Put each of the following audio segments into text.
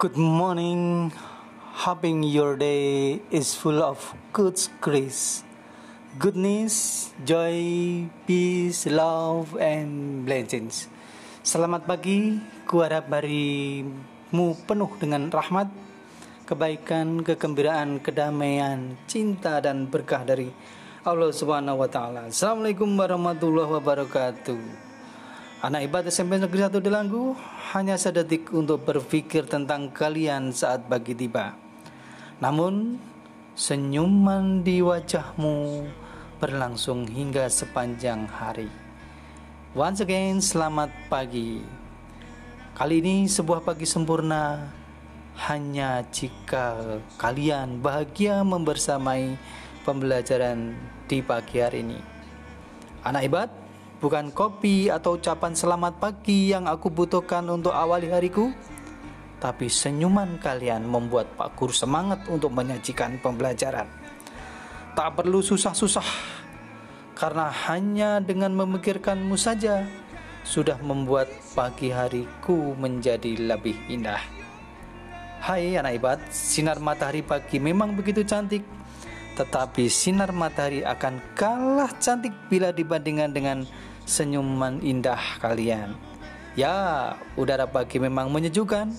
Good morning. Hoping your day is full of good grace, goodness, joy, peace, love, and blessings. Selamat pagi. Kuharap harimu penuh dengan rahmat, kebaikan, kegembiraan, kedamaian, cinta dan berkah dari Allah Subhanahu wa taala. Assalamualaikum warahmatullahi wabarakatuh. Anak ibadah SMP Negeri 1 Delanggu hanya sedetik untuk berpikir tentang kalian saat pagi tiba. Namun, senyuman di wajahmu berlangsung hingga sepanjang hari. Once again, selamat pagi. Kali ini sebuah pagi sempurna hanya jika kalian bahagia membersamai pembelajaran di pagi hari ini. Anak ibadah Bukan kopi atau ucapan selamat pagi yang aku butuhkan untuk awali hariku, tapi senyuman kalian membuat Pak Guru semangat untuk menyajikan pembelajaran. Tak perlu susah-susah, karena hanya dengan memikirkanmu saja sudah membuat pagi hariku menjadi lebih indah. Hai anak ibad, sinar matahari pagi memang begitu cantik, tetapi sinar matahari akan kalah cantik bila dibandingkan dengan senyuman indah kalian. Ya, udara pagi memang menyejukkan,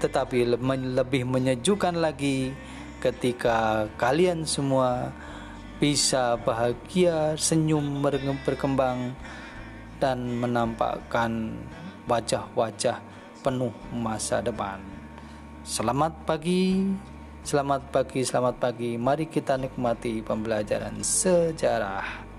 tetapi lebih menyejukkan lagi ketika kalian semua bisa bahagia, senyum berkembang dan menampakkan wajah-wajah penuh masa depan. Selamat pagi, selamat pagi, selamat pagi. Mari kita nikmati pembelajaran sejarah.